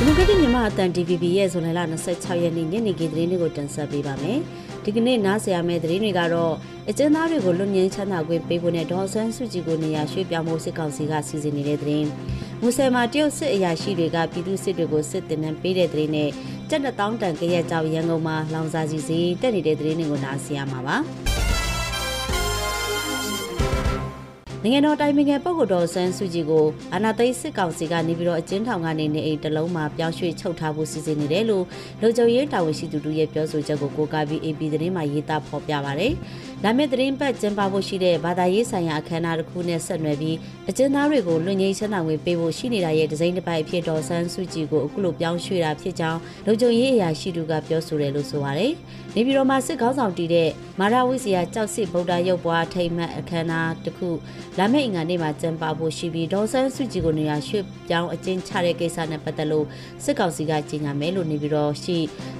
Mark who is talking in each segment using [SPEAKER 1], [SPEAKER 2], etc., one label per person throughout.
[SPEAKER 1] ဒီမိုကရက်တစ်မြန်မာအတန် DVB ရဲ့ဇွန်လ26ရက်နေ့ညနေခင်းသတင်းတွေကိုတင်ဆက်ပေးပါမယ်။ဒီကနေ့နားဆင်ရမယ့်သတင်းတွေကတော့အကျဉ်းသားတွေကိုလွတ်ငင်းချမ်းသာခွင့်ပေးဖို့နဲ့ဒေါ်ဆန်းစုကြည်ကိုနေရာရွှေ့ပြောင်းဖို့စစ်ကောင်စီကစီစဉ်နေတဲ့သတင်း။မူဆယ်မှာတရုတ်စစ်အရာရှိတွေကပြည်သူစစ်တွေကိုစစ်တင်နှံပေးတဲ့သတင်းနဲ့ကျက်နှစ်တောင်းတန်ကြရက်ကြောင်ရန်ကုန်မှာလောင်စာစီစီတက်နေတဲ့သတင်းတွေကိုနားဆင်ရမှာပါ။ နိုင်ငံတော်တိုင်ပင်ခံပုဂ္ဂိုလ်တော်ဆန်းစုကြည်ကိုအာဏာသိမ်းစစ်ကောင်စီကနေပြီးတော့အကျဉ်းထောင်ကနေနေအိမ်တစ်လုံးမှာပြောင်းရွှေ့ချုပ်ထားဖို့စီစဉ်နေတယ်လို့လူကြုံရေးတာဝန်ရှိသူတို့ရဲ့ပြောဆိုချက်ကိုကိုးကားပြီး AP သတင်းမှာရေးသားဖော်ပြပါဗျ။ လာမယ့်သတင်းပတ်ကျင်းပဖို့ရှိတဲ့ဘာသာရေးဆိုင်ရာအခမ်းအနားတစ်ခုနဲ့ဆက်နွယ်ပြီးအကျဉ်းသားတွေကိုလွတ်ငြိမ်းချမ်းသာငွေပေးဖို့ရှိနေတာရဲ့ဒဇိမ့်တစ်ပိုက်ဖြစ်တော်ဆန်းစုကြည်ကိုအခုလိုပြောင်းရွှေ့တာဖြစ်ကြောင်းလူကြုံရေးအရာရှိသူကပြောဆိုတယ်လို့ဆိုပါတယ်။နေပြည်တော်မှာစစ်ကောင်းဆောင်တည်တဲ့မာရဝိဇ္ဇာကြောက်စစ်ဗုဒ္ဓရုပ်ပွားထိမ့်မှတ်အခမ်းအနားတစ်ခုလာမယ့်အင်္ဂါနေ့မှာကျင်းပဖို့ရှိပြီးဒေါ်ဆန်းစုကြည်ကိုနေရာရွှေ့ပြောင်းအကျဉ်းချတဲ့ကိစ္စနဲ့ပတ်သက်လို့စစ်ကောင်စီကကြေညာမယ်လို့နေပြီးတော့ရှိ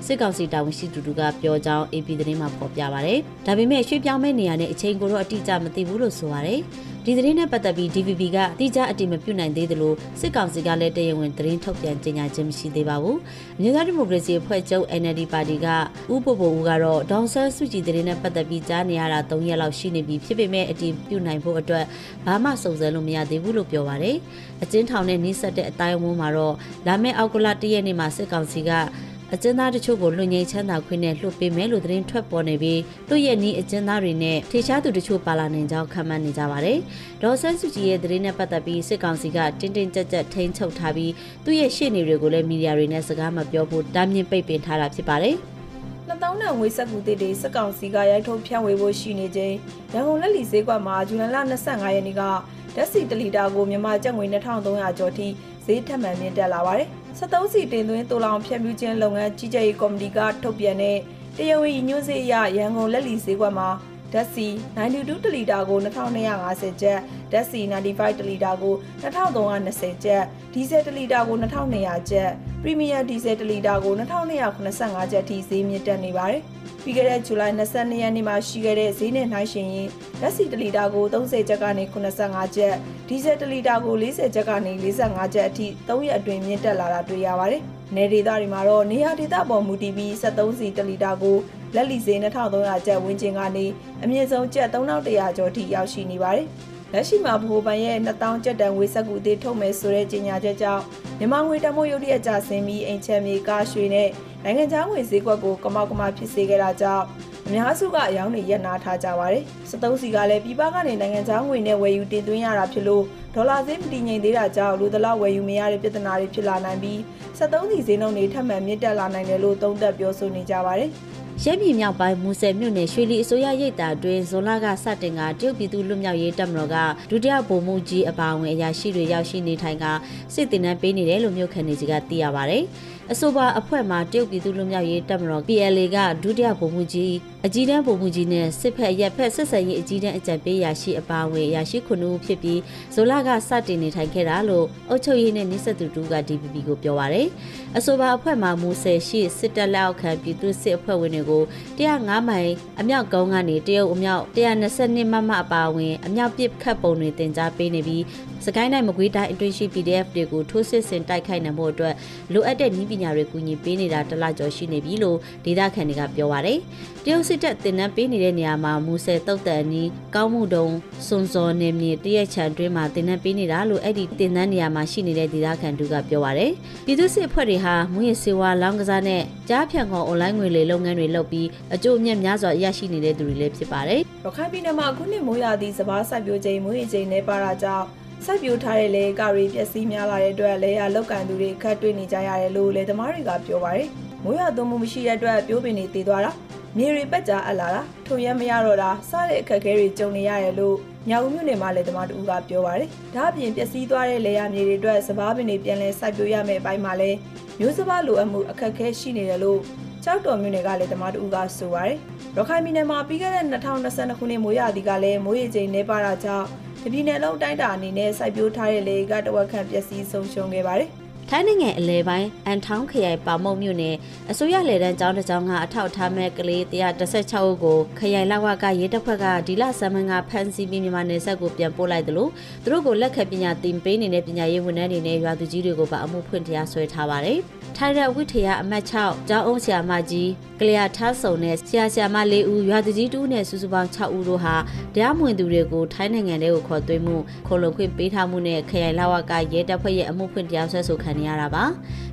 [SPEAKER 1] စစ်ကောင်စီတာဝန်ရှိသူတွေကပြောကြောင်း AP သတင်းမှာဖော်ပြပါဗျ။ဒါပေမဲ့ရွှေ့ပြောင်းမဲ့နေရာနဲ့အချိန်ကိုတော့အတိအကျမသိဘူးလို့ဆိုပါတယ်။ဒီသတင်းနဲ့ပတ်သက်ပြီး DVB ကတိကျအတိမပြုနိုင်သေးသလိုစစ်ကောင်စီကလည်းတရားဝင်သတင်းထုတ်ပြန်ကြေညာခြင်းမရှိသေးပါဘူး။အမျိုးသားဒီမိုကရေစီအဖွဲ့ချုပ် NLD ပါတီကဥပပိုဦးကတော့ဒေါန်ဆန်းစုကြည်သတင်းနဲ့ပတ်သက်ပြီးကြားနေရတာ3ရက်လောက်ရှိနေပြီဖြစ်ပေမဲ့အတိပြုနိုင်ဖို့အတွက်ဘာမှစုံစမ်းလို့မရသေးဘူးလို့ပြောပါတယ်။အကျဉ်းထောင်နဲ့နှိစက်တဲ့အတိုင်းအဝန်းမှာတော့လာမယ့်အောက်ကလ၁ရက်နေ့မှာစစ်ကောင်စီက အကျဉ်းသားတချို့ကိုလွှတ်ငင်းချမ်းသာခွင့်နဲ့လွှတ်ပေးမယ်လို့သတင်းထွက်ပေါ်နေပြီးသူ့ရဲ့နီးအကျဉ်းသားတွေနဲ့ထေရှားသူတချို့ပါလာနိုင်ကြောင်းခန့်မှန်းနေကြပါတယ်။ဒေါ်ဆန်းစုကြည်ရဲ့သတင်းနဲ့ပတ်သက်ပြီးစစ်ကောင်စီကတင်းတင်းကြပ်ကြပ်ထိန်းချုပ်ထားပြီးသူ့ရဲ့ရှေ့နေတွေကိုလည်းမီဒီယာတွေနဲ့စကားမပြောဖို့တားမြစ်ပိတ်ပင်ထားတာဖြစ်ပါတယ်။
[SPEAKER 2] နှစ်တောင်းနဲ့ငွေဆက်ကူတစ်တွေစက်ကောင်စီကရိုက်ထုတ်ဖြန့်ဝေဖို့ရှိနေခြင်းရန်ကုန်လက်လီဈေးကွက်မှာဇူလိုင်လ25ရက်နေ့ကဓာတ်ဆီ1လီတာကိုမြန်မာကျပ်ငွေ2300ကျော်ထိဈေးထပ်မံမြင့်တက်လာပါတယ်။ 73စီတင်သွင်းတူလောင်ဖြန့်ဖြူးခြင်းလုပ်ငန်းကြီးကြပ်ရေးကော်မတီကထုတ်ပြန်တဲ့တရားဝင်ညွှန်းစေးအရရန်ကုန်လက်လီဈေးကွက်မှာဓာတ်ဆီ92တလီတာကို2250ကျပ်ဓာတ်ဆီ95တလီတာကို2320ကျပ်ဒီဇယ်တလီတာကို2200ကျပ်ပရီမီယံဒီဇယ်တလီတာကို2285ကျပ်ထိဈေးမြင့်တက်နေပါတယ်။ ပြီးခဲ့တဲ့ဇူလိုင်22ရက်နေ့မှာရှိခဲ့တဲ့ဈေးနဲ့နှိုင်းယှဉ်ရင်ဓာတ်ဆီတလီတာကို30ကျပ်ကနေ85ကျပ်ဒီဇယ်တလီတာကို40ကျပ်ကနေ45ကျပ်အထိ3ရက်အတွင်းမြင့်တက်လာတာတွေ့ရပါတယ်။နယ်ဒေသတွေမှာတော့နေရာဒေသပေါ်မူတည်ပြီး73စီတလီတာကိုလက်လီဈေး2300ကျပ်ဝန်းကျင်ကနေအမြင့်ဆုံးကျပ်3100ကျော်ထိရောက်ရှိနေပါတယ်။ လက်ရှိမှာဗဟိုဘဏ်ရဲ့2000ကျပ်တန်ဝေဆက်ကူအသေးထုတ်မယ်ဆိုတဲ့ကြေညာချက်ကြောင့်မြန်မာငွေတမိုးရုတ်တရက်ကျဆင်းပြီးအိမ်ချမ်းမြေကားရွှေနဲ့နိုင်ငံခြားငွေဈေးကွက်ကိုကမောက်ကမဖြစ်စေခဲ့တာကြောင့်အများစုကအယောင်းတွေရပ်နာထားကြပါတယ်။73စီကလည်းပြည်ပကနေနိုင်ငံခြားငွေနဲ့ဝယ်ယူတင်သွင်းရတာဖြစ်လို့ဒေါ်လာဈေးမတည်ငြိမ်သေးတာကြောင့်လူသလောက်ဝယ်ယူမရတဲ့ပြဿနာတွေဖြစ်လာနိုင်ပြီး73စီဈေးနှုန်းတွေထပ်မံမြင့်တက်လာနိုင်တယ်လို့သုံးသပ်ပြောဆိုနေကြပါတယ်။
[SPEAKER 1] ရဲပြည်မြောက်ပိုင်းမူဆယ်မြို့နယ်ရွှေလီအစိုးရရိပ်သာအတွင်းဇွန်လကစတင်ကတရုတ်ပြည်သူ့လွတ်မြောက်ရေးတပ်မတော်ကဒုတိယဗိုလ်မှူးကြီးအပါအဝင်အရာရှိတွေရောက်ရှိနေထိုင်ကစစ်တင်နှံပေးနေတယ်လို့မြို့ခံတွေကသိရပါဗျ။ အဆိုပါအဖွဲ့မှာတရုတ်ပြည်သူ့လွတ်မြောက်ရေးတပ်မတော် PLA ကဒုတိယဗိုလ်မှူးကြီးအကြီးတန်းဗိုလ်မှူးကြီးနဲ့စစ်ဖက်ရက်ဖက်ဆက်ဆံရေးအကြီးတန်းအကြံပေးရရှိအပါအဝင်ရရှိခုနှစ်ဦးဖြစ်ပြီးဇိုလာကစတင်နေထိုင်ခဲ့တာလို့အုပ်ချုပ်ရေးနဲ့နှိစက်သူတူက DPP ကိုပြောပါရယ်အဆိုပါအဖွဲ့မှာမူဆယ်ရှိစစ်တပ်လက်အောက်ခံပြည်သူ့စစ်အဖွဲ့ဝင်တွေကို105မိုင်အမြောက်ကုန်းကနေတရုတ်အမြောက်122မမအပါအဝင်အမြောက်ပစ်ခတ်ပုံတွေတင် जा ပေးနေပြီးစကိုင်းတိုင်းမကွေးတိုင်းအတွင်းရှိ PDF တွေကိုထိုးစစ်ဆင်တိုက်ခိုက်နိုင်မှုအတွက်လိုအပ်တဲ့နည်းပညာတွေကူညီပေးနေတာတလကျော်ရှိနေပြီလို့ဒေသခံတွေကပြောပါရယ်တရုတ်စစ်တပ်တင်နန်းပေးနေတဲ့နေရာမှာမူဆယ်တုတ်တန်နီးကောင်းမှုတုံစွန်စော်နေမြေတရက်ချန်တွင်းမှာတင်နန်းပေးနေတာလို့အဲ့ဒီတင်နန်းနေရာမှာရှိနေတဲ့ဒေသခံတို့ကပြောပါရယ်ပြည်သူစစ်အဖွဲ့တွေဟာမူရစေဝါလောင်းကစားနဲ့ကြားဖြန့်ခေါ်အွန်လိုင်းငွေလေလုပ်ငန်းတွေလုပ်ပြီးအကျိုးအမြတ်များစွာရရှိနေတဲ့သူတွေလည်းဖြစ်ပါတယ်
[SPEAKER 2] ရခိုင်ပြည်နယ်မှာအခုနှစ်မိုးရာသီစပါးစိုက်ပျိုးချိန်မိုးရေချိန်နဲ့ပါတာကြောင့် စိုက်ပျိုးထားတဲ့လေကတွေပျက်စီးများလာတဲ့အတွက်လေယာလောက်ကန်သူတွေခက်တွေ့နေကြရတယ်လို့လေသမားတွေကပြောပါတယ်။မိုးရွာသွန်းမှုမရှိတဲ့အတွက်ပြိုးပင်တွေတည်သွားတာမြေတွေပက်ကြအပ်လာတာထုံရမ်းမရတော့တာစတဲ့အခက်အခဲတွေကြုံနေရတယ်လို့ညောင်ဦးမြို့နယ်မှာလေသမားတူကပြောပါတယ်။ဒါအပြင်ပျက်စီးသွားတဲ့လေယာမြေတွေအတွက်စပားပင်တွေပြန်လည်စိုက်ပျိုးရမယ့်အပိုင်းမှာလည်းမျိုးစပားလိုအပ်မှုအခက်အခဲရှိနေတယ်လို့ကြောက်တော်မြို့နယ်ကလေသမားတူကဆိုပါတယ်။ရခိုင်ပြည်နယ်မှာပြီးခဲ့တဲ့2022ခုနှစ်မိုးရာသီကလည်းမိုးရေချိန်နှဲပါတာကြောင့် တပြည်နယ်လုံးတိုင်းတာအနေနဲ့စိုက်ပျိုးထားတဲ့လေကတဝက်ခန့်ပျက်စီးဆုံးရှုံးခဲ့ပါတယ်။
[SPEAKER 1] ထိုင်းနိုင်ငံအလဲပိုင်းအန်ထောင်းခရိုင်ပါမုံမြို့နယ်အစိုးရလေတန်းကျောင်းတစ်ကျောင်းကအထောက်ထားမဲ့ကလေး116ဦးကိုခရိုင်လဝကရဲတပ်ဖွဲ့ကဒီလဆမ်မန်ကဖမ်းဆီးပြီးမြန်မာနယ်စပ်ကိုပြန်ပို့လိုက်တယ်လို့သူတို့ကိုလက်ခံပညာသင်ပေးနေတဲ့ပညာရေးဝန်ထမ်းတွေနဲ့ရွာသူကြီးတွေကိုပါအမှုဖွင့်တရားစွဲထားပါတယ်။ထိုင်ရဝိထယအမတ်6ကျောင်းအောင်ဆရာမကြီး ကလျာထားစုံနဲ့ဆရာဆရာမ၄ဦးရွာသူကြီး2ဦးနဲ့စုစုပေါင်း6ဦးတို့ဟာတရားမဝင်သူတွေကိုထိုင်းနိုင်ငံထဲကိုခေါ်သွင်းမှုခေါ်လုံခွင့်ပေးထားမှုနဲ့ခရိုင်လဝကရဲတပ်ဖွဲ့ရဲ့အမှုဖွင့်တရားစွဲဆိုခံနေရတာပါ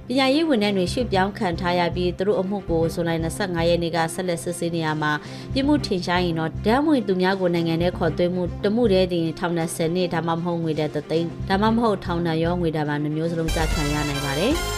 [SPEAKER 1] ပညာရေးဝန်ထမ်းတွေရွှေ့ပြောင်းခံထားရပြီးသူတို့အမှုကိုဇွန်လ25ရက်နေ့ကဆက်လက်စစ်ဆေးနေရမှာပြမှုထင်ရှားရင်တော့တရားမဝင်သူများကိုနိုင်ငံထဲခေါ်သွင်းမှုတမှုတည်းတင်ထောင်ဒဏ်10နှစ်ဒါမှမဟုတ်ငွေဒဏ်3သိန်းဒါမှမဟုတ်ထောင်ဒဏ်ရောငွေဒဏ်ပါနှမျိုးစလုံးကြခံရနိုင်ပါတယ်